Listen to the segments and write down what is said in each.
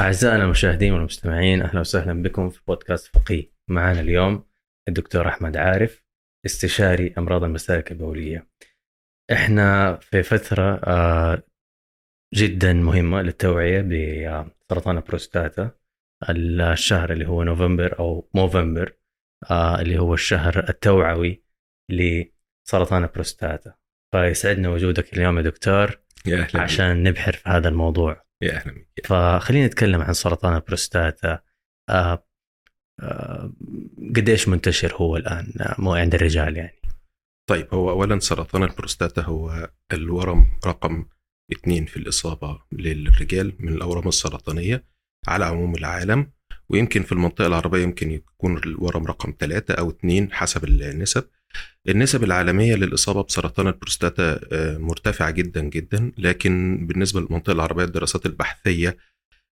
أعزائنا المشاهدين والمستمعين أهلا وسهلا بكم في بودكاست فقيه. معنا اليوم الدكتور أحمد عارف استشاري أمراض المسالك البولية. إحنا في فترة آه، جدا مهمة للتوعية بسرطان البروستاتا الشهر اللي هو نوفمبر أو Movember آه، اللي هو الشهر التوعوي لسرطان البروستاتا. فيسعدنا وجودك اليوم يا دكتور يا أهلا عشان نبحر في هذا الموضوع. يا أهلا بك فخلينا نتكلم عن سرطان البروستاتا. آه آه قديش منتشر هو الآن؟ آه، مو عند الرجال يعني. طيب هو اولا سرطان البروستاتا هو الورم رقم اثنين في الإصابة للرجال من الاورام السرطانية على عموم العالم ويمكن في المنطقة العربية يمكن يكون الورم رقم ثلاثة أو اثنين حسب النسب. النسب العالمية للإصابة بسرطان البروستاتا آه، مرتفعة جدا جدا. لكن بالنسبة للمنطقه العربية الدراسات البحثية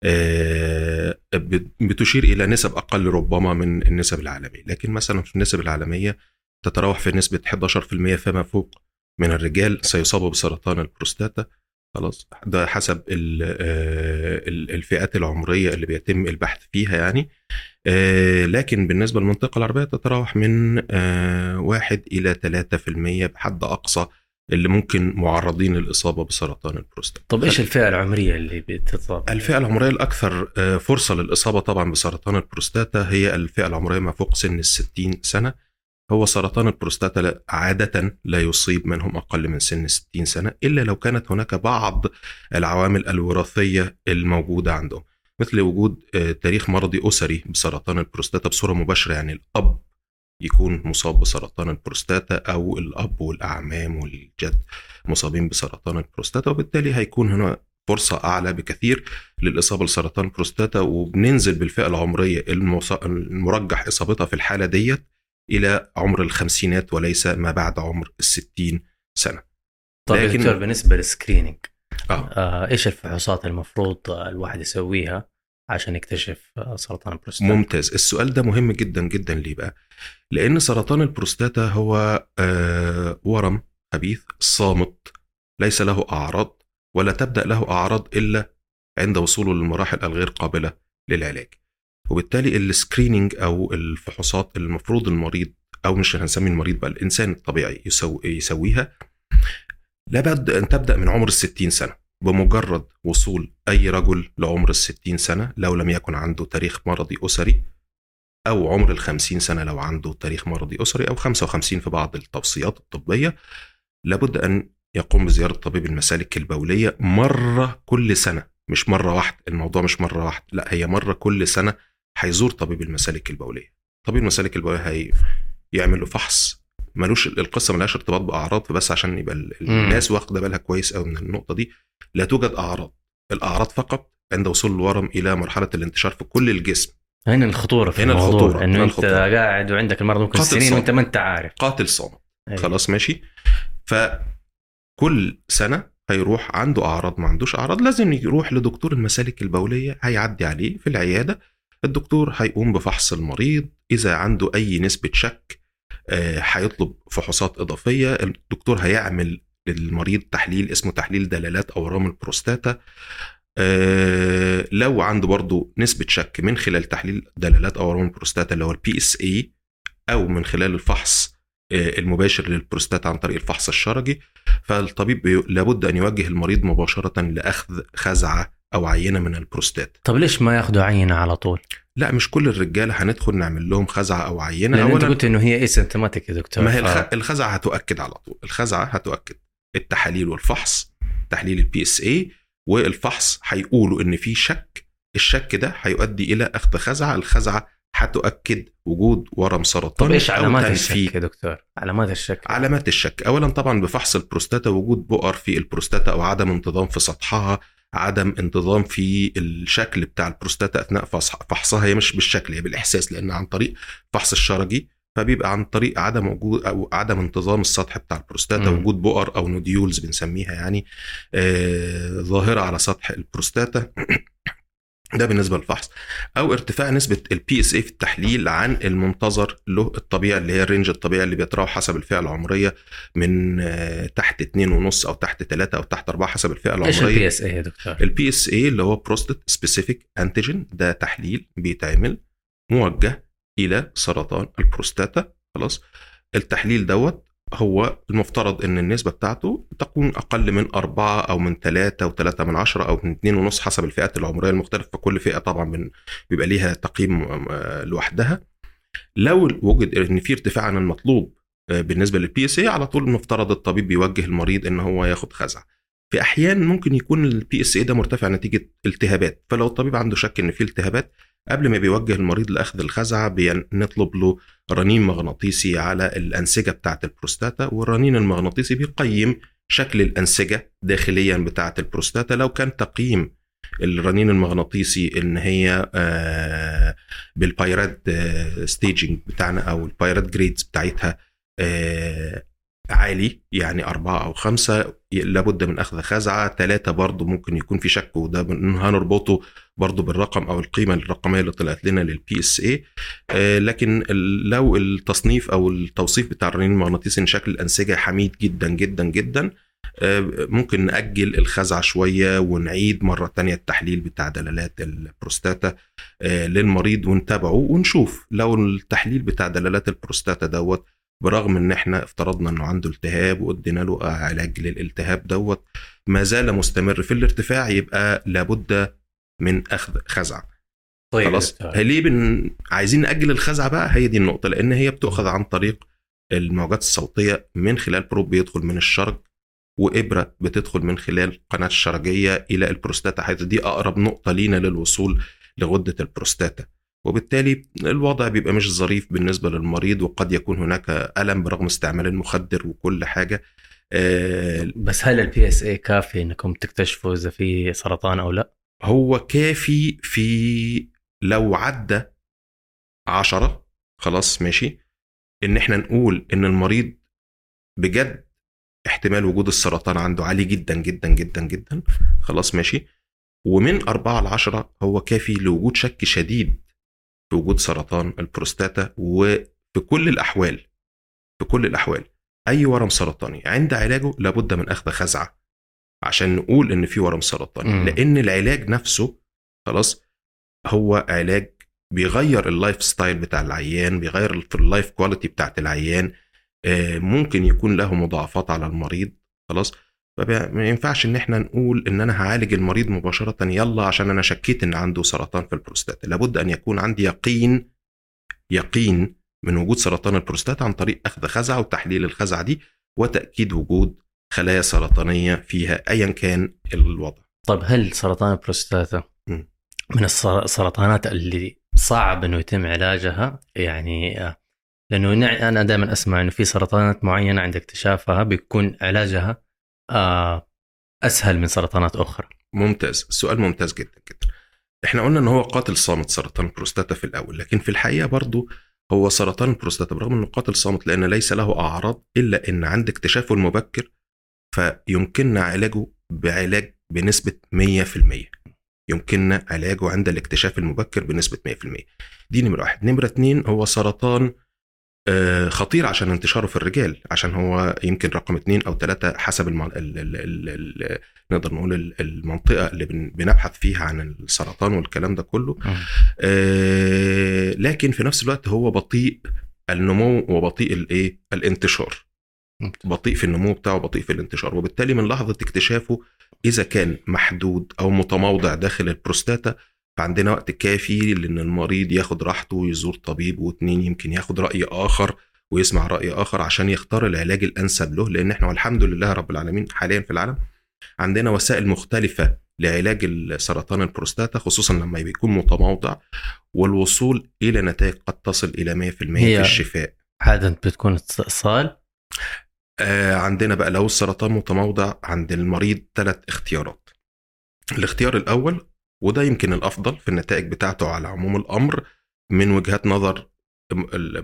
آه، بت- بتشير إلى نسب أقل ربما من النسب العالمية. لكن مثلا في النسب العالمية تتراوح في نسبة 11% فما فوق من الرجال سيصابوا بسرطان البروستاتا. خلاص. ده حسب ال- آه، ال- الفئات العمرية اللي بيتم البحث فيها يعني. آه، لكن بالنسبة للمنطقة العربية تتراوح من آه، واحد إلى 3% بحد أقصى اللي ممكن معرضين للإصابة بسرطان البروستاتا طب إيش الفئة العمرية اللي بتتصاب الفئة العمرية الأكثر آه، فرصة للإصابة طبعا بسرطان البروستاتا هي الفئة العمرية ما فوق سن الستين سنة. هو سرطان البروستاتا عادة لا يصيب منهم أقل من سن 60 سنة إلا لو كانت هناك بعض العوامل الوراثية الموجودة عندهم مثل وجود آه، تاريخ مرضي أسري بسرطان البروستاتا بصورة مباشرة يعني الأب يكون مصاب بسرطان البروستاتا أو الأب والأعمام والجد مصابين بسرطان البروستاتا وبالتالي هيكون هنا فرصة أعلى بكثير للإصابة بسرطان البروستاتا وبننزل بالفئة العمرية المرجح إصابتها في الحالة ديت إلى عمر الخمسينات وليس ما بعد عمر الستين سنة. طيب لكن- دكتور بالنسبة لل screening آه. آه إيش الفحوصات المفروض الواحد يسويها عشان يكتشف آه، سرطان البروستاتا؟ ممتاز. السؤال ده مهم جدا جدا ليه بقى؟ لأن سرطان البروستاتا هو آه ورم خبيث صامت ليس له أعراض ولا تبدأ له أعراض إلا عند وصوله للمراحل الغير قابلة للعلاج. وبالتالي ال screening أو الفحوصات المفروض المريض أو مش هنسمي المريض بقى الإنسان الطبيعي يسو يسويها. لابد أن تبدأ من عمر الستين سنة. بمجرد وصول أي رجل لعمر الستين سنة لو لم يكن عنده تاريخ مرضي أسري أو عمر الخمسين سنة لو عنده تاريخ مرضي أسري أو 55 في بعض التوصيات الطبية لابد أن يقوم بزيارة طبيب المسالك البولية مرة كل سنة. مش مرة واحدة الموضوع مش مرة واحدة لا هي مرة كل سنة هيزور طبيب المسالك البولية طبيب المسالك البولية هي يعمل له فحص ملوش القصة ملهاش ارتباط بأعراض فبس عشان يبقى. الناس واخدة بالها كويس قوي من النقطة دي لا توجد أعراض الأعراض فقط عند وصول الورم إلى مرحلة الانتشار في كل الجسم هنا الخطورة في هنا الموضوع الخطورة، إنه هنا أنت. قاعد وعندك المرض ممكن سنين. وأنت ما أنت عارف قاتل صامت أيوة. خلاص ماشي فكل سنة هيروح عنده أعراض ما عندوش أعراض لازم يروح لدكتور المسالك البولية هيعدي عليه في العيادة الدكتور هيقوم بفحص المريض إذا عنده أي نسبة شك آه، هيطلب فحوصات إضافية. الدكتور هيعمل للمريض تحليل اسمه تحليل دلالات أورام البروستاتا. آه، لو عنده برضه نسبة شك من خلال تحليل دلالات أورام البروستاتا اللي هو ال PSA أو من خلال الفحص آه، المباشر للبروستاتا عن طريق الفحص الشرجي. فالطبيب بي- لابد أن يوجه المريض مباشرة لأخذ خزعة أو عينة من البروستاتا طب ليش ما ياخذوا عينة على طول؟ لا مش كل الرجاله هندخل نعمل لهم خزعة أو عينة. لأن أنت قلت إنه هي asymptomatic يا دكتور ما هي ف- الخ... الخزعة هتؤكد على طول. الخزعة هتؤكد. التحاليل والفحص تحليل ال PSA والفحص هيقولوا إن في شك. الشك ده هيؤدي إلى أخذ خزعة. الخزعة هتؤكد وجود ورم طب سرطاني إيش أو علامات. الشك يا دكتور؟ علامات الشك علامات الشك. اولا طبعا بفحص البروستاتا وجود بؤر في البروستاتا أو عدم انتظام في سطحها عدم انتظام في الشكل بتاع البروستاتا أثناء فحص- فحصها. هي مش بالشكل هي بالإحساس لأن عن طريق فحص الشرجي فبيبقى عن طريق عدم وجود أو عدم انتظام السطح بتاع البروستاتا. مم. وجود بؤر أو nodules بنسميها يعني آه ظاهرة على سطح البروستاتا. ده بالنسبة للفحص. أو ارتفاع نسبة ال PSA في التحليل عن المنتظر له الطبيعي اللي هي ال range الطبيعي اللي بيتراوح حسب الفئة العمرية من آه، تحت 2.5 أو تحت 3 أو تحت 4 حسب الفئة إيش ال P العمرية. SA يا دكتور؟ ال PSA اللي هو prostate specific antigen ده تحليل بيتعمل موجه إلى سرطان البروستاتا. خلاص. التحليل دوت هو المفترض إن النسبة بتاعته تكون أقل من أربعة أو من ثلاثة وثلاثة من عشرة أو من اتنين ونص حسب الفئات العمرية المختلفة. فكل فئة طبعا من بيبقى ليها تقييم آه، لوحدها. لو وجد إن في ارتفاع عن المطلوب آه، بالنسبة لل PSA على طول المفترض الطبيب بيوجه المريض إن هو ياخد خزع. في أحيان ممكن يكون ال PSA ده مرتفع نتيجة التهابات. فلو الطبيب عنده شك إن في التهابات قبل ما بيوجه المريض لأخذ الخزعة بنطلب له رنين مغناطيسي على الأنسجة بتاعة البروستاتا والرنين المغناطيسي بيقيم شكل الأنسجة داخليا بتاعة البروستاتا. لو كان تقييم الرنين المغناطيسي إن هي آه، بال PI-RADS staging بتاعنا أو ال PI-RADS grades بتاعتها آه، عالي يعني أربعة أو خمسة لابد من أخذ خزعة. ثلاثة برضو ممكن يكون في شك وده هنربطه برضو بالرقم أو القيمة الرقمية اللي طلعت لنا لل PSA لكن لو التصنيف أو التوصيف بتاع الرنين المغناطيسي إن شكل الأنسجة حميد جدا جدا جدا آه، ممكن نأجل الخزعة شوية ونعيد مرة تانية التحليل بتاع دلالات البروستاتا آه، للمريض ونتابعه ونشوف. لو التحليل بتاع دلالات البروستاتا دوت برغم إن إحنا افترضنا إنه عنده التهاب وادينا له علاج للالتهاب دوت ما زال مستمر في الارتفاع يبقى لابد من أخذ خزعة. طيب خلاص. دكتور. ليه بن... عايزين نأجل الخزعة بقى؟ هي دي النقطة لأن هي بتؤخذ عن طريق الموجات الصوتية من خلال probe بيدخل من الشرج وإبرة بتدخل من خلال القناه الشرجية إلى البروستاتا حيث دي أقرب نقطة لينا للوصول لغدة البروستاتا. وبالتالي الوضع بيبقى مش ظريف بالنسبة للمريض وقد يكون هناك ألم برغم استعمال المخدر وكل حاجة آه، بس هل ال PSA كافي إنكم تكتشفوا إذا في سرطان أو لا؟ هو كافي في لو عدى عشرة خلاص ماشي إن إحنا نقول إن المريض بجد احتمال وجود السرطان عنده عالي جدا جدا جدا جدا خلاص ماشي ومن أربعة لعشرة هو كافي لوجود شك شديد في وجود سرطان البروستاتا وفي كل الأحوال في كل الأحوال أي ورم سرطاني عند علاجه لابد من أخذ خزعة عشان نقول إن في ورم سرطاني مم. لأن العلاج نفسه خلاص هو علاج بيغير ال lifestyle بتاع العيان بيغير في ال life quality بتاعت العيان آه، ممكن يكون له مضاعفات على المريض خلاص فما ينفعش إن إحنا نقول إن أنا هعالج المريض مباشرة يلا عشان أنا شكيت إن عنده سرطان في البروستاتا لابد أن يكون عندي يقين يقين من وجود سرطان البروستاتا عن طريق أخذ خزعة وتحليل الخزعة دي وتأكيد وجود خلايا سرطانية فيها ايا كان الوضع. طيب هل سرطان البروستاتا. من السر- السرطانات اللي صعب إنه يتم علاجها؟ يعني آه، لأنه أنا دائما أسمع إنه في سرطانات معينة عند اكتشافها بيكون علاجها أسهل من سرطانات أخرى. ممتاز. السؤال ممتاز جدا جدا. إحنا قلنا إن هو قاتل صامت سرطان البروستاتا في الأول لكن في الحقيقة برضو هو سرطان البروستاتا برغم إنه قاتل صامت لأن ليس له أعراض إلا إن عند اكتشافه المبكر فيمكننا علاجه بعلاج بنسبة 100% يمكننا علاجه عند الاكتشاف المبكر بنسبة 100% دي نمرة واحد. نمرة اتنين هو سرطان آه، خطير عشان انتشاره في الرجال عشان هو يمكن رقم اتنين أو ثلاثة حسب الم... ال... ال... ال... ال... نقدر نقول ال- المنطقة اللي بن... بنبحث فيها عن السرطان والكلام ده كله. آه، لكن في نفس الوقت هو بطيء النمو وبطيء الإيه؟ الانتشار. بطيء في النمو بتاعه بطيء في الانتشار. وبالتالي من لحظة اكتشافه إذا كان محدود أو متموضع داخل البروستاتا فعندنا وقت كافي لأن المريض ياخد راحته ويزور طبيب واتنين يمكن ياخد رأي آخر ويسمع رأي آخر عشان يختار العلاج الأنسب له لأن إحنا والحمد لله رب العالمين حاليا في العالم عندنا وسائل مختلفة لعلاج سرطان البروستاتا خصوصا لما بيكون متموضع والوصول إلى نتائج قد تصل إلى 100% في الشفاء. عاده بتكون استئصال آه عندنا بقى لو السرطان متموضع عند المريض ثلاث اختيارات. الاختيار الأول وده يمكن الأفضل في النتائج بتاعته على عموم الأمر من وجهات نظر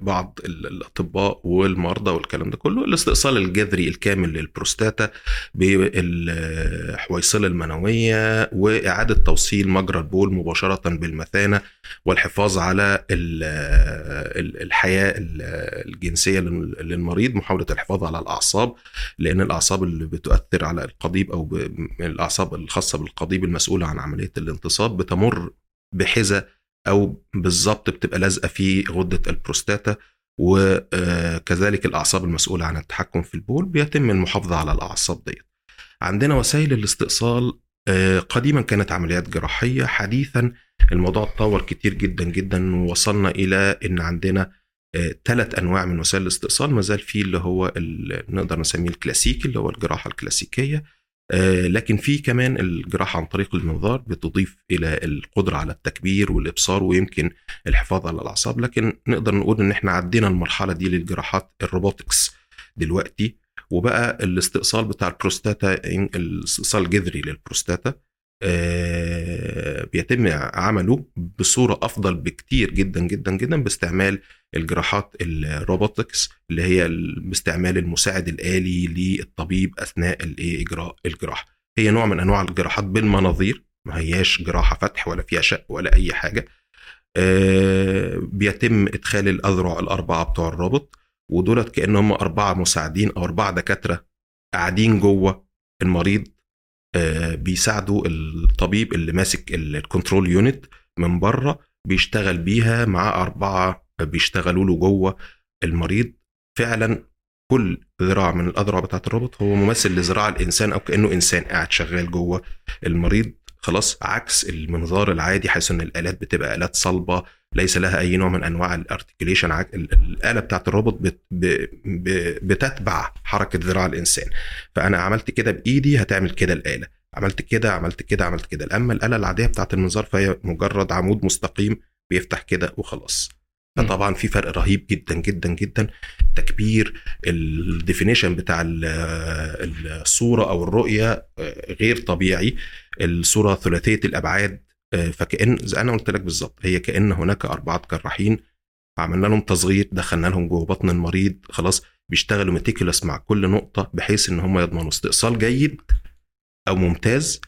بعض ال- الأطباء والمرضى والكلام ده كله الاستئصال الجذري الكامل للبروستاتا بالحويصله المنوية وإعادة توصيل مجرى البول مباشرة بالمثانة والحفاظ على ال- ال- الحياة ال- الجنسية لل- للمريض محاولة الحفاظ على الأعصاب لأن الأعصاب اللي بتؤثر على القضيب أو الأعصاب الخاصة بالقضيب المسؤولة عن عملية الانتصاب بتمر بحذا أو بالظبط بتبقى لازقة في غدة البروستاتا وكذلك الأعصاب المسؤولة عن التحكم في البول بيتم المحافظة على الأعصاب ديت. عندنا وسائل الاستئصال قديما كانت عمليات جراحية حديثا الموضوع اتطور كتير جدا جدا ووصلنا إلى إن عندنا ثلاث أنواع من وسائل الاستئصال ما زال في اللي هو نقدر نسميه الكلاسيكي اللي هو الجراحة الكلاسيكية لكن في كمان الجراحة عن طريق المنظار بتضيف إلى القدرة على التكبير والإبصار ويمكن الحفاظ على الأعصاب. لكن نقدر نقول إن إحنا عدينا المرحلة دي للجراحات ال robotics دلوقتي. وبقى الاستئصال بتاع البروستاتا الاستئصال الجذري للبروستاتا. آه، بيتم عمله بصورة أفضل بكتير جدا جدا جدا باستعمال الجراحات الروبوتكس اللي هي ال- باستعمال المساعد الآلي للطبيب أثناء إجراء الجراحة. هي نوع من أنواع الجراحات بالمناظير ما هياش جراحة فتح ولا فيها شق ولا أي حاجة. آه، بيتم إدخال الأذرع الأربعة بتوع الروبوت ودولت كأنهم أربعة مساعدين أو أربعة دكاترة قاعدين جوه المريض آه، بيساعدوا الطبيب اللي ماسك ال- الكنترول يونت من بره بيشتغل بيها مع أربعة بيشتغلوا له جوه المريض. فعلا كل ذراع من الأذرع بتاعت الروبوت هو ممثل لذراع الإنسان أو كأنه إنسان قاعد شغال جوه المريض. خلاص عكس المنظار العادي حيث إن الآلات بتبقى آلات صلبة ليس لها أي نوع من أنواع ال articulation الآلة بتاعت الروبوت بت بتتبع حركة ذراع الإنسان. فأنا عملت كده بإيدي هتعمل كده الآلة. عملت كده عملت كده عملت كده. أما الآلة العادية بتاعت المنظار فهي مجرد عمود مستقيم بيفتح كده وخلاص. فطبعا في فرق رهيب جدا جدا جدا. تكبير الديفينيشن بتاع ال- الصورة أو الرؤية آه، غير طبيعي. الصورة ثلاثية الأبعاد آه، فكأن زي أنا قلت لك بالظبط هي كأن هناك أربعة جراحين عملنا لهم تصغير دخلنا لهم جوه بطن المريض خلاص. بيشتغلوا ميتيكولس مع كل نقطة بحيث إن هم يضمنوا استئصال جيد أو ممتاز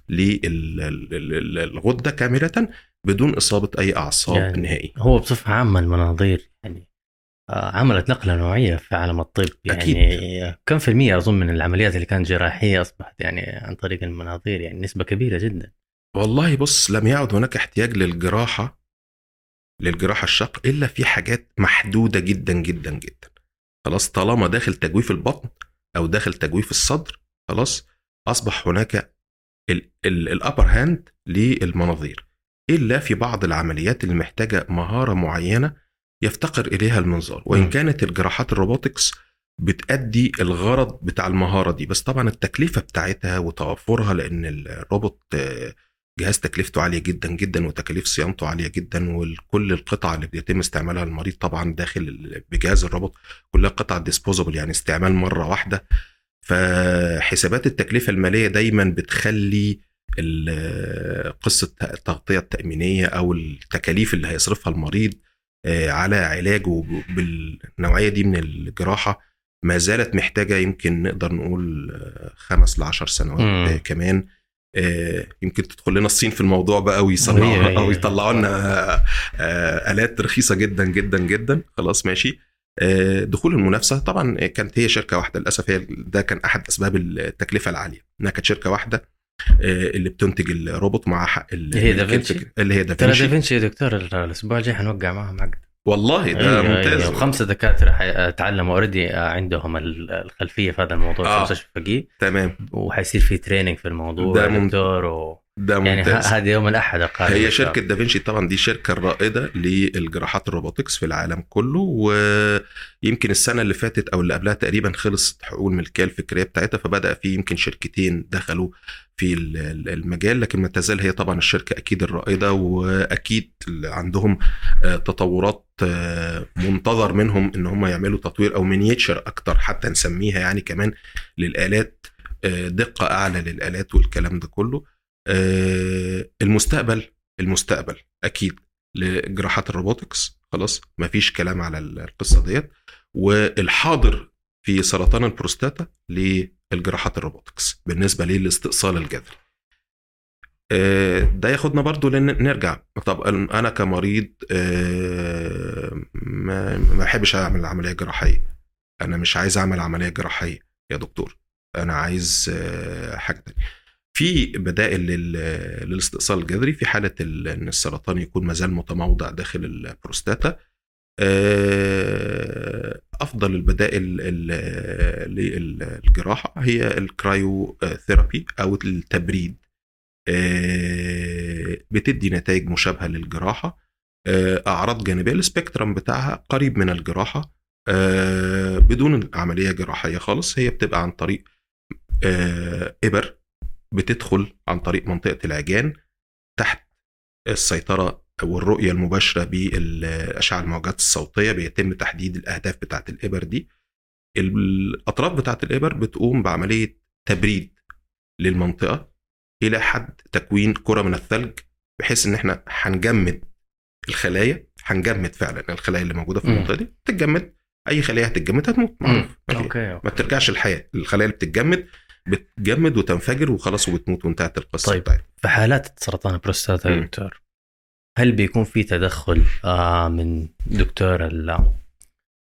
للغده كاملة. بدون إصابة أي أعصاب يعني نهائي. هو بصفة عامة المناظير يعني آه، عملت نقلة نوعية في عالم الطب. يعني أكيد. كم في المية أظن من العمليات اللي كانت جراحية أصبحت يعني عن طريق المناظير يعني نسبة كبيرة جدا. والله بص لم يعد هناك احتياج للجراحة للجراحة الشق إلا في حاجات محدودة جدا جدا جدا. خلاص طالما داخل تجويف البطن أو داخل تجويف الصدر خلاص أصبح هناك ال upper hand للمناظير. إلا في بعض العمليات اللي محتاجة مهارة معينة يفتقر إليها المنظار وإن. كانت الجراحات ال robotics بتأدي الغرض بتاع المهارة دي بس طبعا التكلفة بتاعتها وتوفرها لأن الروبوت جهاز تكلفته عالية جدا جدا وتكاليف صيانته عالية جدا وكل القطع اللي بيتم استعمالها المريض طبعا داخل بجهاز الروبوت كلها قطع ديسبوزبل يعني استعمال مرة واحدة فحسابات التكلفة المالية دايما بتخلي قصة التغطيه التأمينية أو التكاليف اللي هيصرفها المريض آه، على علاجه بالنوعية دي من الجراحة ما زالت محتاجة يمكن نقدر نقول آه، خمس لعشر سنوات مم. آه، كمان. يمكن تدخل لنا الصين في الموضوع بقى ويصنعوا أو يطلعوا لنا آلات رخيصة جدا جدا جدا. خلاص ماشي. دخول المنافسة. طبعا كانت هي شركة واحدة للأسف هي ده كان أحد أسباب التكلفة العالية إنها كانت شركة واحدة. اللي بتنتج الروبوت مع حق ال- هي دافنشي؟ اللي هي ترى دافنشي دافنشي يا دكتور الأسبوع الجاي حنوقع معهم عقد والله ده أيوة، ممتاز أيوة. وخمسة دكاترة حي- تعلموا اوريدي عندهم ال- الخلفية في هذا الموضوع في آه. مستشفى فقيه تمام وحيصير في training في الموضوع ده. دكتور و... ده يعني ممتاز. ه- هذا يوم الأحد القادم هي شركة دافنشي طبعا دي الشركة الرائدة للجراحات ال robotics في العالم كله ويمكن السنة اللي فاتت أو اللي قبلها تقريبا خلصت حقوق الملكية الفكرية بتاعتها فبدأ في يمكن شركتين دخلوا في ال- ال- المجال لكن ما تزال هي طبعا الشركة أكيد الرائدة وأكيد عندهم آه، تطورات آه، منتظر منهم إن هم يعملوا تطوير أو miniature أكتر حتى نسميها يعني كمان للآلات آه، دقة أعلى للآلات والكلام ده كله. المستقبل المستقبل. أكيد لجراحات ال robotics خلاص مفيش كلام على القصة ديت. والحاضر في سرطان البروستاتا للجراحات ال robotics بالنسبة للاستئصال الجذري. آه، ده ياخدنا برضو لأن نرجع. طب أنا كمريض آه، ما بحبش أعمل عملية جراحية. أنا مش عايز أعمل عملية جراحية يا دكتور. أنا عايز آه، حاجة تانية. في بدائل للاستئصال الجذري في حالة إن السرطان يكون مازال متموضع داخل البروستاتا. أفضل البدائل للجراحة هي ال cryotherapy أو التبريد. آه، بتدي نتائج مشابهة للجراحة. آه، أعراض جانبية السبيكترم بتاعها قريب من الجراحة. آه، بدون عملية جراحية خالص هي بتبقى عن طريق إبر. بتدخل عن طريق منطقة العجان تحت السيطرة والرؤية المباشرة بالأشعة الموجات الصوتية بيتم تحديد الأهداف بتاعت الإبر دي. الأطراف بتاعت الإبر بتقوم بعملية تبريد للمنطقة إلى حد تكوين كرة من الثلج بحيث إن إحنا هنجمد الخلايا هنجمد فعلا الخلايا اللي موجودة في المنطقة دي تتجمد. أي خلية هتتجمد هتموت معروف. ما بترجعش الحياة الخلايا اللي بتتجمد بتجمد وتنفجر وخلاص وبتموت وانتهت القصة. طيب بتاعت. في حالات سرطان البروستاتا يا دكتور هل بيكون في تدخل آه من دكتور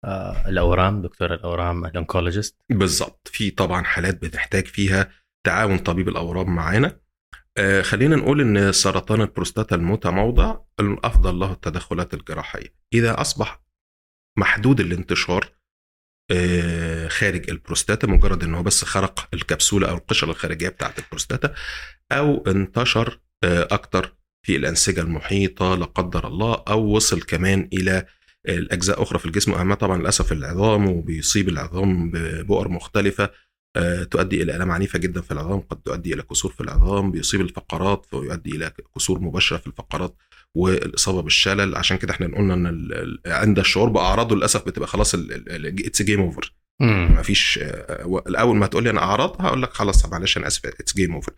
آه الأورام دكتور الأورام ال oncologist بالظبط في طبعا حالات بتحتاج فيها تعاون طبيب الأورام معانا. آه، خلينا نقول إن سرطان البروستاتا المتموضع الافضل له التدخلات الجراحية. إذا أصبح محدود الانتشار آه، خارج البروستاتا مجرد إن هو بس خرق الكبسولة أو القشرة الخارجية بتاعة البروستاتا أو انتشر آه، أكتر في الأنسجة المحيطة لا قدر الله أو وصل كمان إلى الأجزاء أخرى في الجسم اهمها طبعا للأسف العظام وبيصيب العظام ببؤر مختلفة آه، تؤدي إلى آلام عنيفة جدا في العظام قد تؤدي إلى كسور في العظام بيصيب الفقرات ويؤدي إلى كسور مباشرة في الفقرات. والإصابة بالشلل. عشان كده إحنا قلنا إن عند الشعور بأعراضه للأسف بتبقى خلاص it's game over ما فيش الأول ما تقول لي أنا أعراض هقول لك خلاص معلش أنا آسف it's game over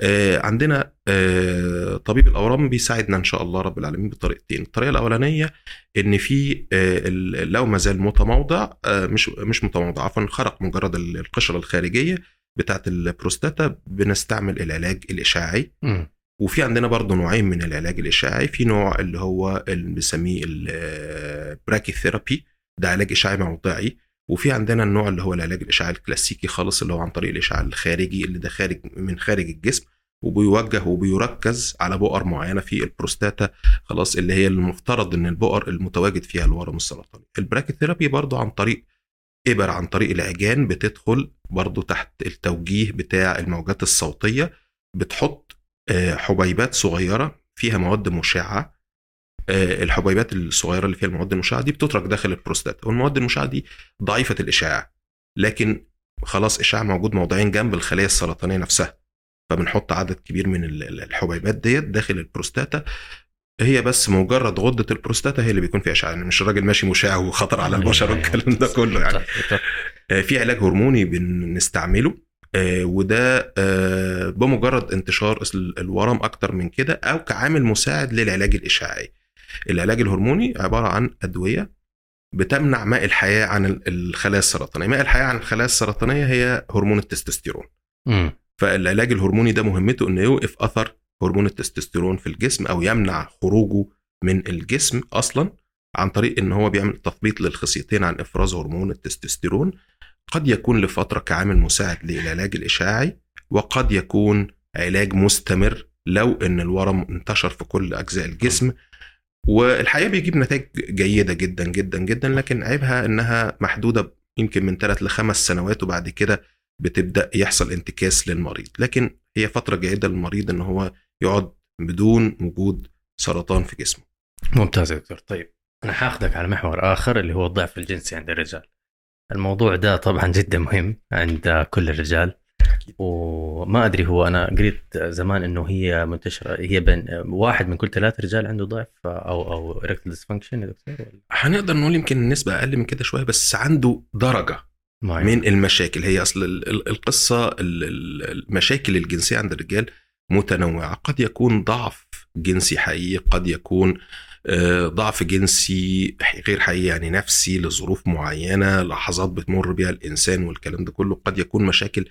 آه، عندنا آه، طبيب الأورام بيساعدنا إن شاء الله رب العالمين بطريقتين. الطريقة الأولانية إن في آه، لو ما زال متموضع مش مش متموضع عفوا خرج مجرد القشرة الخارجية بتاعه البروستاتا بنستعمل العلاج الإشعاعي. م. وفي عندنا برضه نوعين من العلاج الإشعاعي. في نوع اللي هو اللي بنسميه ال brachytherapy ده علاج إشعاعي موضعي وفي عندنا النوع اللي هو العلاج الإشعاعي الكلاسيكي خالص اللي هو عن طريق الإشعاع الخارجي اللي ده خارج من خارج الجسم وبيوجه وبيركز على بؤر معينة في البروستاتا خلاص اللي هي المفترض إن البؤر المتواجد فيها الورم السرطاني ال brachytherapy برضو عن طريق إبر عن طريق العجان بتدخل برضو تحت التوجيه بتاع الموجات الصوتية بتحط حبيبات صغيرة فيها مواد مشعة. آه، الحبيبات الصغيرة اللي فيها المواد المشعة دي بتترك داخل البروستات والمواد المشعة دي ضعيفة الإشعاع لكن خلاص إشعاع موجود موضعيا جنب الخليه السرطانية نفسها. فبنحط عدد كبير من الحبيبات ديت داخل البروستاتا. هي بس مجرد غدة البروستاتا هي اللي بيكون فيها إشعاع يعني مش الراجل ماشي مشع وخطر على البشر والكلام ده كله يعني. آه، في علاج هرموني بنستعمله. آه، وده بمجرد انتشار الورم أكتر من كده أو كعامل مساعد للعلاج الإشعاعي. العلاج الهرموني عبارة عن أدوية بتمنع ماء الحياة عن الخلايا السرطانية. ماء الحياة عن الخلايا السرطانية هي هرمون التستوستيرون. م. فالعلاج الهرموني ده مهمته إنه يوقف أثر هرمون التستوستيرون في الجسم أو يمنع خروجه من الجسم أصلا عن طريق إن هو بيعمل تثبيط للخصيتين عن إفراز هرمون التستوستيرون. قد يكون لفترة كعامل مساعد للعلاج الإشعاعي وقد يكون علاج مستمر لو إن الورم انتشر في كل أجزاء الجسم. والحقيقة بيجيب نتائج جيدة جدا جدا جدا لكن عيبها إنها محدودة يمكن من ثلاث لخمس سنوات وبعد كده بتبدأ يحصل انتكاس للمريض. لكن هي فترة جيدة للمريض إن هو يقعد بدون وجود سرطان في جسمه. ممتاز يا دكتور. طيب أنا حاخذك على محور آخر اللي هو الضعف الجنسي عند الرجال. الموضوع ده طبعا جدا مهم عند كل الرجال. وما أدري هو أنا قريت زمان إنه هي منتشرة هي بين واحد من كل ثلاث رجال عنده ضعف أو أو erectile dysfunction يا دكتور؟ هنقدر نقول يمكن النسبة أقل من كده شوية بس عنده درجة معين. من المشاكل. هي أصل القصة المشاكل الجنسية عند الرجال متنوعة. قد يكون ضعف جنسي حقيقي قد يكون آه، ضعف جنسي غير حقيقي يعني نفسي لظروف معينة لحظات بتمر بها الإنسان والكلام ده كله. قد يكون مشاكل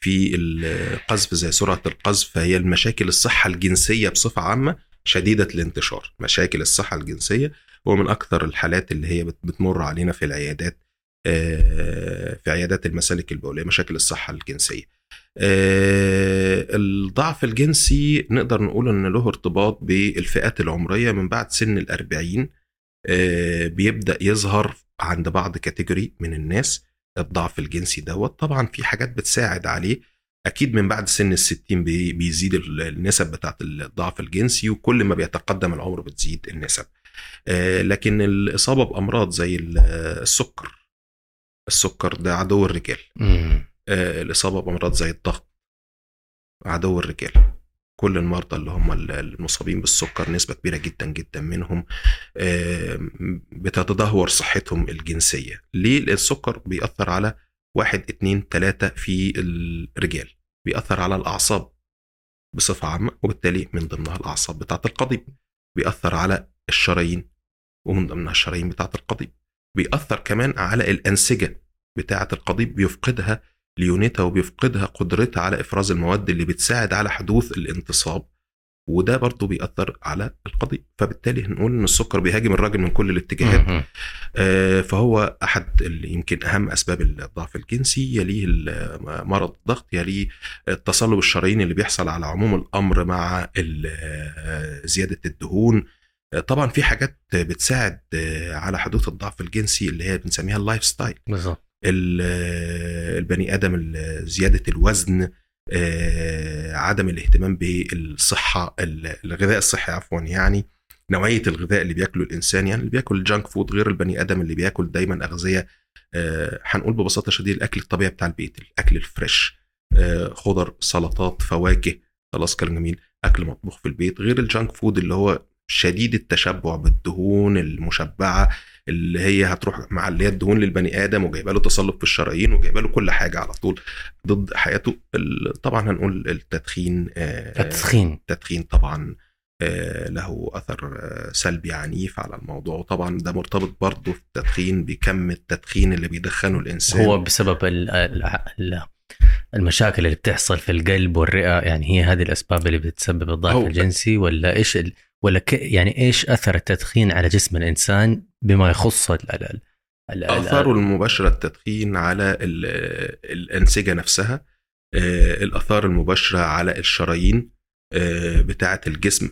في القذف زي سرعة القذف فهي المشاكل الصحة الجنسية بصفة عامة شديدة الانتشار. مشاكل الصحة الجنسية هو من أكثر الحالات اللي هي بت- بتمر علينا في العيادات آه، في عيادات المسالك البولية مشاكل الصحة الجنسية. آه، الضعف الجنسي نقدر نقول إن له ارتباط بالفئات العمرية من بعد سن الأربعين آه، بيبدأ يظهر عند بعض كاتيجوري من الناس الضعف الجنسي دوت. طبعا في حاجات بتساعد عليه. أكيد من بعد سن الستين بي- بيزيد ال- النسب بتاعت الضعف الجنسي وكل ما بيتقدم العمر بتزيد النسب. آه، لكن الإصابة بأمراض زي ال- السكر. السكر ده عدو الرجال. آه، الإصابة بأمراض زي الضغط عدو الرجال. كل المرضى اللي هم المصابين بالسكر نسبة كبيرة جدا جدا منهم بتتدهور صحتهم الجنسية. ليه؟ لأن السكر بيأثر على واحد اتنين تلاتة في الرجال. بيأثر على الأعصاب بصفة عامة وبالتالي من ضمنها الأعصاب بتاعة القضيب. بيأثر على الشرايين ومن ضمنها الشرايين بتاعة القضيب. بيأثر كمان على الأنسجة بتاعة القضيب بيفقدها ليونتها وبيفقدها قدرتها على إفراز المواد اللي بتساعد على حدوث الانتصاب وده برضه بيأثر على القضيب فبالتالي هنقول إن السكر بيهاجم الراجل من كل الاتجاهات. آه، فهو أحد يمكن أهم أسباب الضعف الجنسي يليه مرض الضغط يليه التصلب الشرايين اللي بيحصل على عموم الأمر مع آه، زيادة الدهون. آه، طبعا في حاجات بتساعد آه، على حدوث الضعف الجنسي اللي هي بنسميها ال lifestyle بالضبط ال- البني آدم زيادة الوزن آه، عدم الاهتمام بالصحة ال- الغذاء الصحي عفوا يعني نوعية الغذاء اللي بياكله الإنسان يعني اللي بياكل ال junk food غير البني آدم اللي بياكل دايما أغذية آه، هنقول ببساطة شديدة الأكل الطبيعي بتاع البيت الأكل ال fresh آه، خضر سلطات فواكه خلاص كلام جميل أكل مطبوخ في البيت غير ال junk food اللي هو شديد التشبع بالدهون المشبعة اللي هي هتروح معلية الدهون للبني آدم وجايبة له تصلب في الشرايين وجايبة له كل حاجة على طول ضد حياته طبعا هنقول التدخين آه، التدخين التدخين طبعا آه، له أثر آه، سلبي عنيف على الموضوع وطبعا ده مرتبط برضه في التدخين بكم التدخين اللي بيدخنه الإنسان. هو بسبب ال ال ال المشاكل اللي بتحصل في القلب والرئة يعني هي هذه الأسباب اللي بتسبب الضعف الجنسي ولا إيش ولا ك يعني إيش أثر التدخين على جسم الإنسان بما يخص ال ال آثاره المباشرة التدخين على ال- الأنسجة نفسها آه، الآثار المباشرة على الشرايين آه، بتاعة الجسم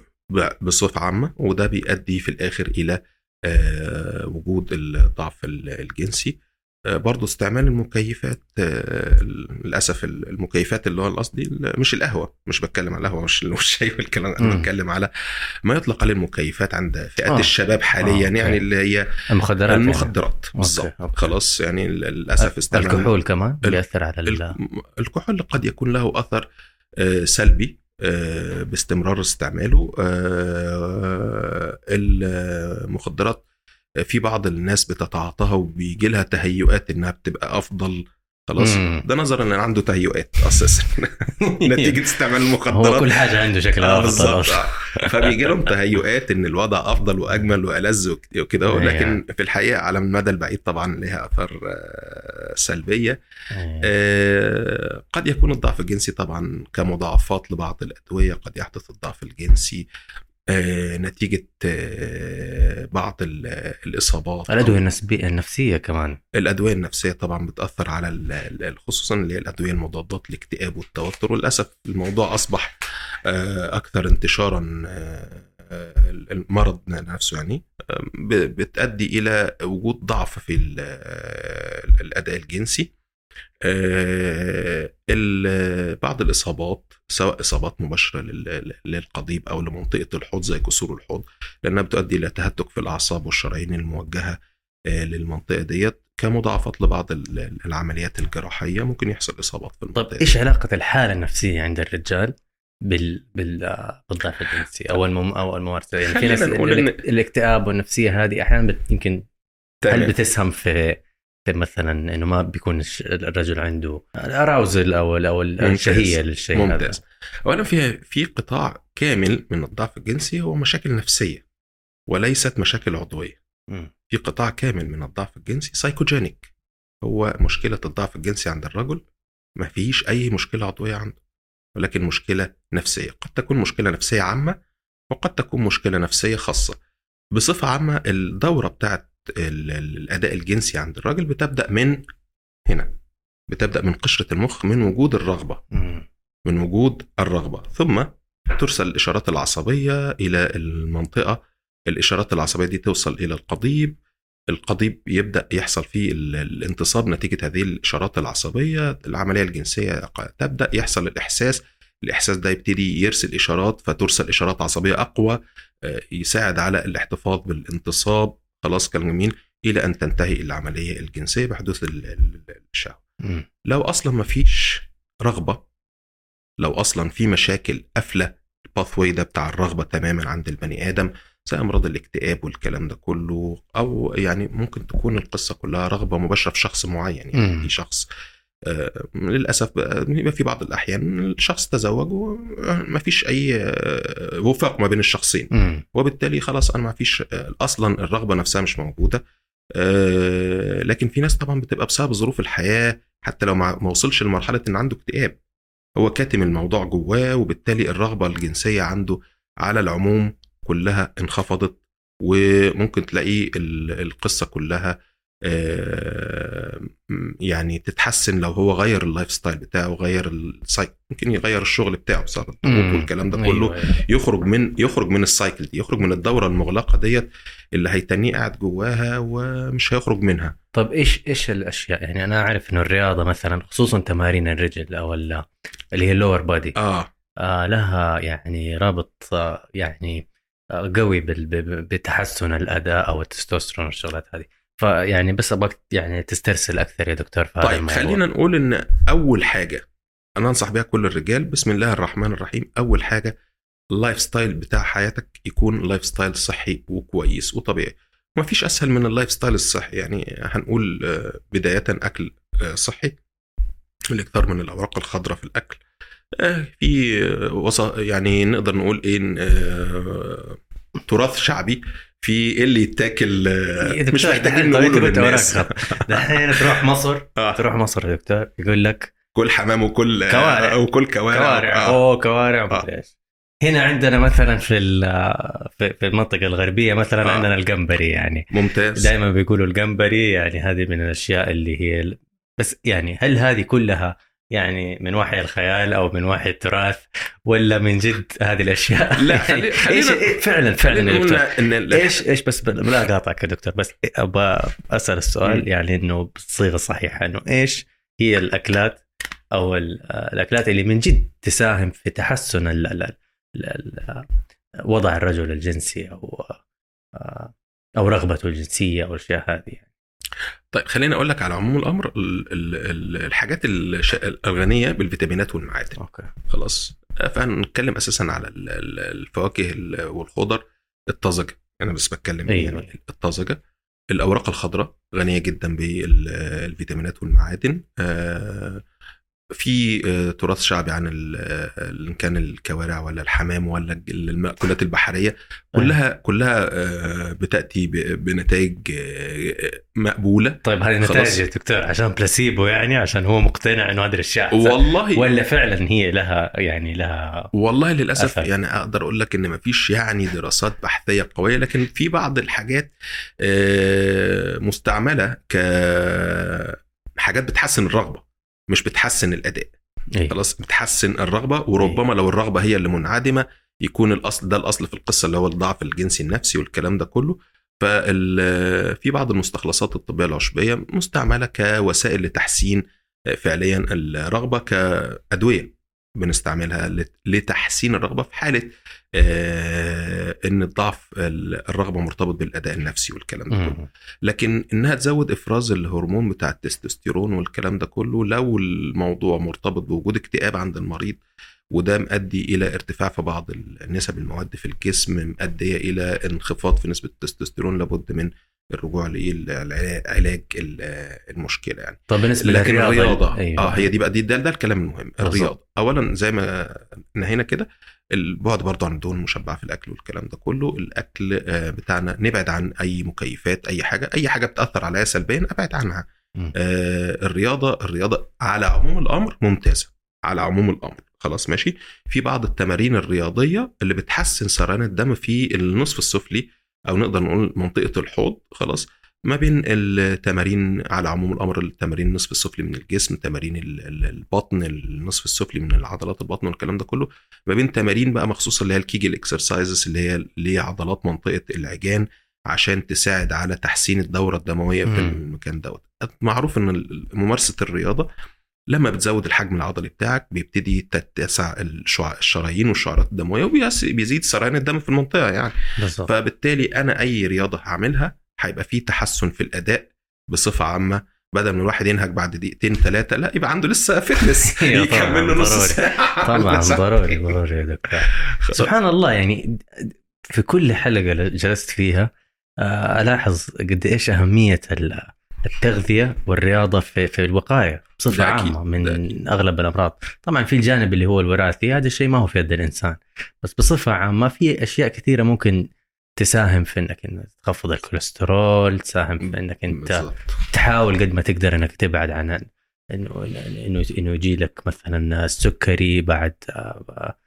بصفة عامة وده بيؤدي في الآخر إلى آه، وجود الضعف ال- الجنسي. برضه استعمال المكيفات آه، للأسف المكيفات اللي هو القصدي مش القهوة مش بتكلم على القهوة مش الشاي والكلام أنا. بتكلم على ما يطلق عليه المكيفات عند فئات آه. الشباب حاليا أوكي. يعني اللي هي المخدرات يعني. المخدرات بالظبط أوكي. خلاص يعني للأسف استعمال الكحول كمان بيأثر على ال- ال- الكحول قد يكون له أثر آه، سلبي آه، باستمرار استعماله آه، المخدرات آه، في بعض الناس بتتعاطاها وبيجي لها تهيؤات إنها بتبقى أفضل خلاص مم. ده نظرا إن عنده تهيؤات أساسا نتيجة استعمال هو المخدرات كل حاجة عنده شكل آه، أفضل. فبيجي لهم تهيؤات إن الوضع أفضل وأجمل وألذ وك- وكده أيوة. لكن في الحقيقة على المدى البعيد طبعا لها أثار آه، سلبية إيه. آه، قد يكون الضعف الجنسي طبعا كمضاعفات لبعض الأدوية قد يحدث الضعف الجنسي نتيجة آه، بعض ال- الإصابات الأدوية النسبية النفسية كمان. الأدوية النفسية طبعا بتأثر على خصوصا اللي هي الأدوية المضادات للاكتئاب والتوتر. وللأسف الموضوع أصبح آه، أكثر انتشارا آه، آه، المرض نفسه يعني آه، بتؤدي إلى وجود ضعف في ال- آه، الأداء الجنسي. آه، ال- بعض الإصابات سواء إصابات مباشرة لل- للقضيب أو لمنطقة الحوض زي كسور الحوض لأنها بتؤدي إلى تهتك في الأعصاب والشرايين الموجهة آه، للمنطقة ديت كمضاعفات لبعض ال- العمليات الجراحية. ممكن يحصل إصابات في طيب المنطقة إيش علاقة الحالة النفسية عند الرجال بال بال آه، بالضعف الجنسي أو المم أو الممارسة؟ يعني في ناس إن- الاكتئاب والنفسية هذه أحيانا بت- يمكن هل. بتسهم في في مثلا إنه ما بيكون الرجل عنده اراوزل أو أو. الشهيه للشيء هذا. ممتاز. اولا في في قطاع كامل من الضعف الجنسي هو مشاكل نفسية وليست مشاكل عضوية. في قطاع كامل من الضعف الجنسي سايكوجينيك هو مشكلة الضعف الجنسي عند الرجل. ما فيش أي مشكلة عضوية عنده. ولكن مشكلة نفسية. قد تكون مشكلة نفسية عامة وقد تكون مشكلة نفسية خاصة. بصفة عامة الدورة بتاعت الأداء الجنسي عند الراجل بتبدأ من هنا بتبدأ من قشرة المخ من وجود الرغبة. من وجود الرغبة. ثم ترسل الإشارات العصبية إلى المنطقة. الإشارات العصبية دي توصل إلى القضيب. القضيب يبدأ يحصل فيه ال- الانتصاب نتيجة هذه الإشارات العصبية العملية الجنسية تبدأ يحصل الإحساس. الإحساس ده يبتدي يرسل إشارات فترسل إشارات عصبية أقوى آه، يساعد على الاحتفاظ بالانتصاب. خلاص كلام جميل إلى أن تنتهي العملية الجنسية بحدوث ال- ال- الشهوه. لو أصلا ما فيش رغبة لو أصلا في مشاكل قافلة الباثوي ده بتاع الرغبة تماما عند البني آدم زي أمراض الاكتئاب والكلام ده كله أو يعني ممكن تكون القصة كلها رغبة مباشرة في شخص معين يعني. في شخص للأسف بقى بيبقى في بعض الأحيان الشخص تزوج وما فيش أي آه، وفاق ما بين الشخصين. وبالتالي خلاص أنا ما فيش أصلا الرغبة نفسها مش موجودة. آه، لكن في ناس طبعا بتبقى بسبب ظروف الحياة حتى لو ما وصلش لمرحلة إن عنده اكتئاب. هو كاتم الموضوع جواه وبالتالي الرغبة الجنسية عنده على العموم كلها انخفضت وممكن تلاقيه ال- القصة كلها آه، يعني تتحسن لو هو غير ال lifestyle بتاعه غير السايك ممكن يغير الشغل بتاعه بسبب الضغوط. والكلام ده كله. أيوة. يخرج من يخرج من ال cycle دي يخرج من الدورة المغلقة ديت اللي هيتنه قاعد جواها ومش هيخرج منها. طب إيش إيش الأشياء؟ يعني أنا أعرف إنه الرياضة مثلا خصوصا تمارين الرجل أو ال- اللي هي ال lower body آه. آه لها يعني رابط آه يعني آه قوي بتحسن الأداء أو التستوستيرون والشغلات هذه. فيعني بس أبغاك يعني تسترسل أكثر يا دكتور في طيب الموضوع. خلينا نقول إن أول حاجة أنا أنصح بيها كل الرجال بسم الله الرحمن الرحيم أول حاجة ال lifestyle بتاع حياتك يكون lifestyle صحي وكويس وطبيعي ما فيش أسهل من ال lifestyle الصحي يعني هنقول آه، بداية أكل آه، صحي الاكثار من الأوراق الخضراء في الأكل آه، في وص- يعني نقدر نقول إيه تراث شعبي في إيه اللي يتاكل آه، دكتور، مش محتاجين نقوله للناس. دحين تروح مصر آه. تروح مصر يا دكتور يقول لك كل حمام وكل كوارع. وكل كوارع كوارع آه. أوه كوارع آه. إيش هنا عندنا مثلا في في المنطقة الغربية مثلا آه. عندنا الجمبري يعني ممتاز دائما بيقولوا الجمبري يعني هذه من الأشياء اللي هي بس يعني هل هذه كلها يعني من وحي الخيال أو من وحي التراث ولا من جد هذه الأشياء لا، خلي- إيش خلينا- إيه فعلا فعلا يا دكتور ال- إيش إيش بس لا أقاطعك يا دكتور بس أبغى أسأل السؤال. يعني إنه بالصيغة الصحيحة إنه إيش هي الأكلات أو ال- الأكلات اللي من جد تساهم في تحسن ال ال ال ال وضع الرجل الجنسي أو أو رغبته الجنسية أو الأشياء هذه يعني. طيب خليني أقول لك على عموم الأمر ال- ال- ال- الحاجات الغنية بالفيتامينات والمعادن. أوكي. خلاص. فهنتكلم أساسا على ال- ال- الفواكه ال- والخضر الطازجه أنا بس بتكلم أيوة. يعني؟ الطازجة. الأوراق الخضراء غنية جدا بالفيتامينات والمعادن. آه، في آه، تراث شعبي عن آه، إن كان الكوارع ولا الحمام ولا المأكولات البحرية كلها كلها آه، بتأتي بنتائج مقبولة. طيب هذه. نتائج يا دكتور عشان بلاسيبو يعني عشان هو مقتنع إنه هذه الأشياء والله. ولا فعلا هي لها يعني لها والله للأسف أثر. يعني أقدر أقول لك إن مفيش يعني دراسات بحثية قوية لكن في بعض الحاجات مستعملة ك حاجات بتحسن الرغبة. مش بتحسن الأداء. إيه. خلاص بتحسن الرغبة وربما لو الرغبة هي اللي منعدمة يكون الأصل ده الأصل في القصة اللي هو الضعف الجنسي النفسي والكلام ده كله. فال في بعض المستخلصات الطبية العشبيه مستعملة كوسائل لتحسين فعليا الرغبة كأدوية. بنستعملها لت- لتحسين الرغبة في حالة آه، إن الضعف ال- الرغبة مرتبط بالأداء النفسي والكلام ده كله. لكن إنها تزود إفراز الهرمون بتاع التستوستيرون والكلام ده كله لو الموضوع مرتبط بوجود اكتئاب عند المريض وده مؤدي إلى ارتفاع في بعض نسب المواد في الجسم مؤدية إلى انخفاض في نسبة التستوستيرون لابد من الرجوع لعلاج المشكلة يعني. طب بالنسبة لكن للرياضة الرياضة أيوة. آه هي دي بقى دي ده, ده الكلام المهم. الرياضة. اولا زي ما نهينا كده البعد برضه عن الدهون المشبعه في الأكل والكلام ده كله. الأكل آه، بتاعنا نبعد عن أي مكيفات أي حاجة. أي حاجة بتأثر عليا سلبيا أبعد عنها. آه، الرياضة الرياضة على عموم الأمر ممتازة. على عموم الأمر. خلاص ماشي. في بعض التمارين الرياضية اللي بتحسن سريان الدم في النصف السفلي أو نقدر نقول منطقة الحوض خلاص. ما بين التمارين على عموم الأمر التمارين النصف السفلي من الجسم تمارين ال- ال- البطن النصف السفلي من العضلات البطن والكلام ده كله. ما بين تمارين بقى مخصوصة اللي هي ال Kegel exercises اللي هي لعضلات منطقة العجان عشان تساعد على تحسين الدورة الدموية في. المكان دوت. معروف إن ممارسة الرياضة لما بتزود الحجم العضلي بتاعك بيبتدي تتسع الشرايين والشعرات الدموية وبيزيد سريان الدم في المنطقة يعني. بالظبط. فبالتالي أنا أي رياضة هعملها هيبقى فيه تحسن في الأداء بصفة عامة. بدل ما الواحد ينهج بعد دقيقتين ثلاثة لا يبقى عنده لسه فتنس يكمل له نص. ساعة. طبعا. ضروري ضروري يا دكتور. سبحان الله يعني في كل حلقة جلست فيها آه، ألاحظ قد إيش أهمية ال- التغذية والرياضة في في الوقاية بصفة عامة من ده أكيد. أغلب الأمراض طبعا في الجانب اللي هو الوراثي هذا الشيء ما هو في يد الإنسان بس بصفة عامة في أشياء كثيرة ممكن تساهم في إنك تخفض الكوليسترول تساهم في إنك انت بالظبط. تحاول قد ما تقدر إنك تبعد عن انه انه إنه يجي لك مثلا السكري بعد آه،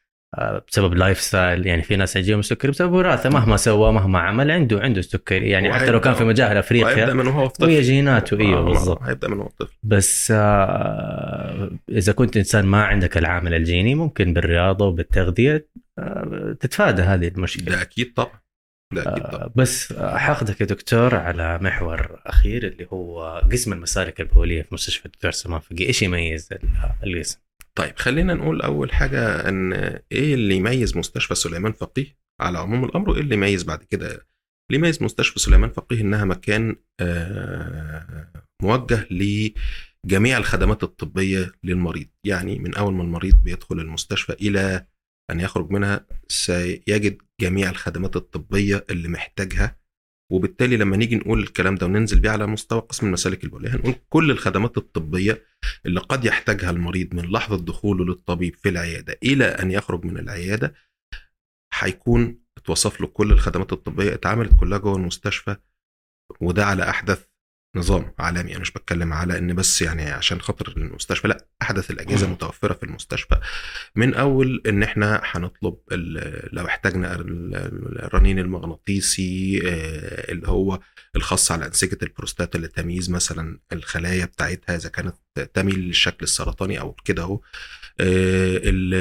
بسبب lifestyle يعني في ناس يجيهم السكري بسبب وراثة مهما سوى مهما عمل عنده عنده سكري. يعني حتى لو كان في مجاهل أفريقيا من وهو طفل. وهي جيناته. إيوه آه، بالضبط. هيبدأ من وهو طفل. بس آه، إذا كنت إنسان ما عندك العامل الجيني ممكن بالرياضة وبالتغذية آه، تتفادى هذه المشكلة. ده أكيد طبعا. ده أكيد طبعا. آه، بس آه، حاخذك يا دكتور على محور أخير اللي هو قسم المسالك البولية في مستشفى الدكتور سليمان فقيه إيش يميز ال- القسم؟ طيب خلينا نقول أول حاجة إن إيه اللي يميز مستشفى سليمان فقيه على عموم الأمر وإيه اللي يميز بعد كده؟ اللي يميز مستشفى سليمان فقيه إنها مكان آه، موجه لجميع الخدمات الطبية للمريض. يعني من أول ما المريض بيدخل المستشفى إلى أن يخرج منها سيجد جميع الخدمات الطبية اللي محتاجها وبالتالي لما نيجي نقول الكلام ده وننزل بيه على مستوى قسم المسالك البولية هنقول كل الخدمات الطبية اللي قد يحتاجها المريض من لحظة دخوله للطبيب في العيادة إلى أن يخرج من العيادة هيكون اتوصف له كل الخدمات الطبية اتعملت كلها جوه المستشفى وده على أحدث نظام عالمي. أنا مش بتكلم على إن بس يعني عشان خاطر المستشفى لأ أحدث الأجهزة مم. متوفرة في المستشفى. من أول إن إحنا هنطلب لو احتاجنا ال- الرنين المغناطيسي آه، اللي هو الخاص على أنسجة البروستاتا لتمييز مثلا الخلايا بتاعتها إذا كانت تميل للشكل السرطاني أو كده أهو. آه، ال-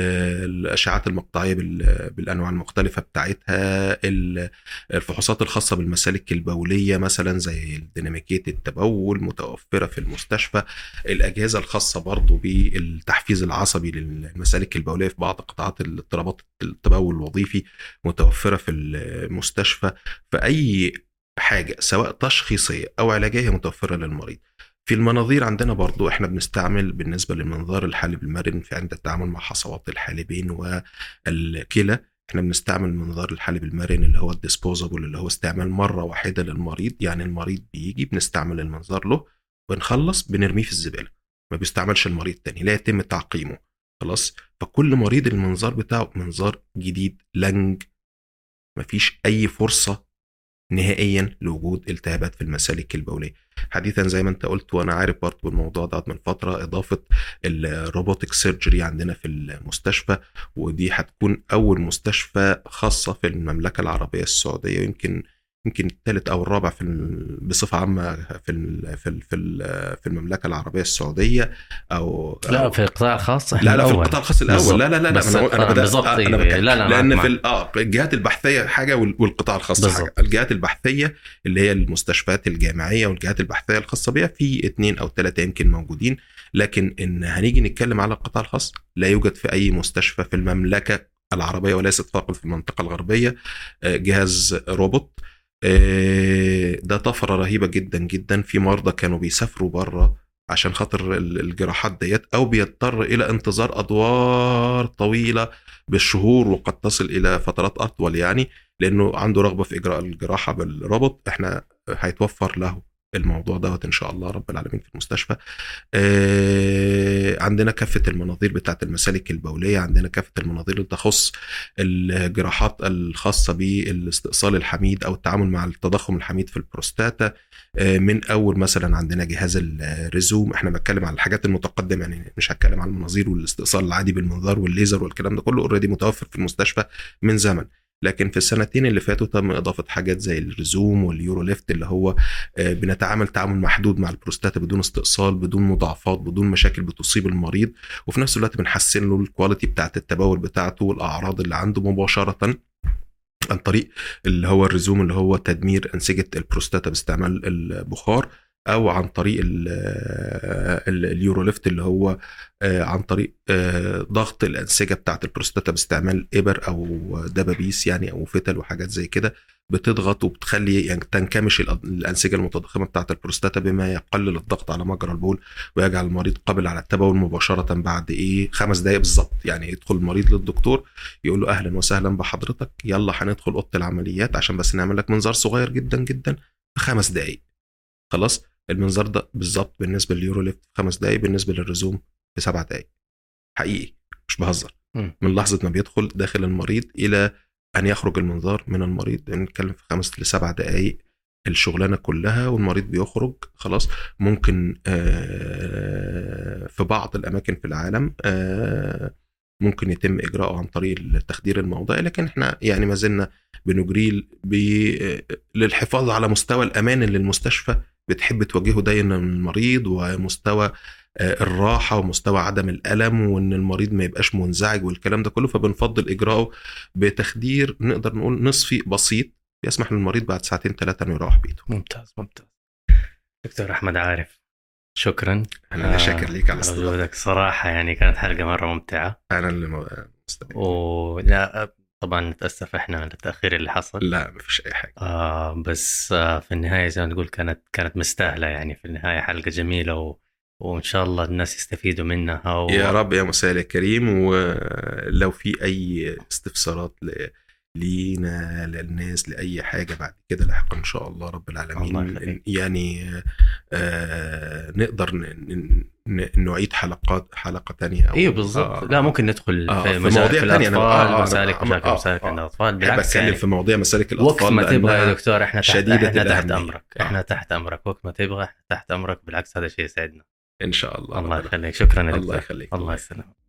الاشعات المقطعية بال- بالأنواع المختلفة بتاعتها ال- الفحوصات الخاصة بالمسالك البولية مثلا زي ديناميكيه التبول متوفرة في المستشفى الأجهزة الخاصة برضو بالتحفيز العصبي للمسالك البولية في بعض قطاعات الاضطرابات التبول الوظيفي متوفرة في المستشفى فأي حاجة سواء تشخيصية أو علاجية متوفرة للمريض. في المناظير عندنا برضو إحنا بنستعمل بالنسبة للمنظار الحالب المرن في عند التعامل مع حصوات الحالبين والكلى. إحنا بنستعمل منظار الحالب المرن اللي هو الديسبوزابل اللي هو استعمال مرة واحدة للمريض يعني المريض بيجي بنستعمل المنظار له بنخلص بنرميه في الزبالة. ما بيستعملش المريض تاني لا يتم تعقيمه. خلاص؟ فكل مريض المنظار بتاعه منظار جديد لنج. مفيش أي فرصة نهائيا لوجود التهابات في المسالك البولية. حديثا زي ما أنت قلت وأنا عارف برضه بالموضوع ده من فترة إضافة الروبوتك سيرجري عندنا في المستشفى ودي هتكون أول مستشفى خاصة في المملكة العربية السعودية ويمكن يمكن الثالث أو الرابع في بصفة عامة في ال- في ال- في ال- في المملكة العربية السعودية أو لا أو- في القطاع الخاص لا لا في. القطاع الخص الأول. لا لا لا, بس أنا بدات آه، أيوة. أنا بتكلم. لا لا لأن في آه الجهات البحثية حاجة وال- والقطاع الخاص بالضبط. حاجة الجهات البحثية اللي هي المستشفيات الجامعية والجهات البحثية الخاصة بها في اثنين أو ثلاثة يمكن موجودين لكن إن هنيجي نتكلم على القطاع الخاص لا يوجد في أي مستشفى في المملكة العربية وليست فقط في المنطقة الغربية آه، جهاز روبوت آه، ده طفرة رهيبة جدا جدا. في مرضى كانوا بيسافروا بره عشان خاطر ال- الجراحات ديت أو بيضطر إلى انتظار أدوار طويلة بالشهور وقد تصل إلى فترات أطول يعني لأنه عنده رغبة في إجراء الجراحة بالربط إحنا هيتوفر له. الموضوع دوت إن شاء الله رب العالمين في المستشفى. آه، عندنا كافة المناظير بتاعت المسالك البولية عندنا كافة المناظير اللي تخص الجراحات الخاصة بالاستئصال الحميد أو التعامل مع التضخم الحميد في البروستاتا. آه، من أول مثلا عندنا جهاز ال Rezum إحنا بتكلم على الحاجات المتقدمة يعني مش هتكلم على المناظير والاستئصال العادي بالمنظار والليزر والكلام ده كله already متوفر في المستشفى من زمن. لكن في السنتين اللي فاتوا تم إضافة حاجات زي ال Rezum وال UroLift اللي هو آه، بنتعامل تعامل محدود مع البروستاتا بدون استئصال بدون مضاعفات بدون مشاكل بتصيب المريض وفي نفس الوقت بنحسن له ال quality بتاعت التبول بتاعته والأعراض اللي عنده مباشرة عن طريق اللي هو ال Rezum اللي هو تدمير أنسجة البروستاتا باستعمال البخار. أو عن طريق ال- ال- ال UroLift اللي هو آه، عن طريق آه، ضغط الأنسجة بتاعة البروستاتا باستعمال إبر أو دبابيس يعني أو فتل وحاجات زي كده بتضغط وبتخلي يعني تنكمش الأنسجة المتضخمة بتاعة البروستاتا بما يقلل الضغط على مجرى البول ويجعل المريض قادر على التبول مباشرة بعد إيه خمس دقائق بالظبط. يعني يدخل المريض للدكتور يقول له أهلا وسهلا بحضرتك يلا هندخل أوضة العمليات عشان بس نعمل لك منظار صغير جدا جدا في خمس دقائق خلاص؟ المنظار ده بالظبط بالنسبة لليوروليفت في خمس دقائق بالنسبة للرزوم في سبع دقائق حقيقي مش بهزر. من لحظة ما بيدخل داخل المريض إلى أن يخرج المنظار من المريض. بنتكلم في خمس لسبع دقائق الشغلانة كلها والمريض بيخرج خلاص. ممكن آه، في بعض الأماكن في العالم آه، ممكن يتم إجراءه عن طريق التخدير الموضعي لكن إحنا يعني ما زلنا بنجريه ب- للحفاظ على مستوى الأمان اللي المستشفى بتحب توجهه دايما للمريض ومستوى آه، الراحة ومستوى عدم الألم وإن المريض ما يبقاش منزعج والكلام ده كله فبنفضل إجراءه بتخدير نقدر نقول نصفي بسيط يسمح للمريض بعد ساعتين ثلاثة إنه يروح بيته. ممتاز ممتاز. دكتور أحمد عارف شكرا. أنا اللي شاكر ليك على الاستضافه وجودك صراحة يعني كانت حلقة مرة ممتعة. أنا اللي م- مستمع ولا طبعا نتاسف إحنا على التاخير اللي حصل. لا مفيش أي حاجة. آه بس آه في النهاية زي ما تقول كانت كانت مستاهلة يعني. في النهاية حلقة جميلة و... وإن شاء الله الناس يستفيدوا منها و... يا رب يا مساء الكريم. ولو في أي استفسارات ل... لينا للناس لأي حاجة بعد كده لاحقا إن شاء الله رب الله العالمين يخليك. يعني آه نقدر ن... ن... ن- نعيد حلقات حلقة تانية أو أيوه بالضبط آه لا ممكن ندخل آه، في في مواضيع تانية. أنا- الأطفال آه، آه، مسالك آه، مشاكل آه، مسالك آه. الأطفال. بالعكس اتكلم يعني في مواضيع مسالك وقت الاطفال ما تبغى يا دكتور إحنا تحت شديدة إحنا تحت. أمرك. آه. إحنا تحت أمرك. وقت ما تبغى إحنا تحت أمرك. بالعكس هذا شيء يسعدنا إن شاء الله الله يخليك. شكرا يا الله يخليك. الله يسلمك.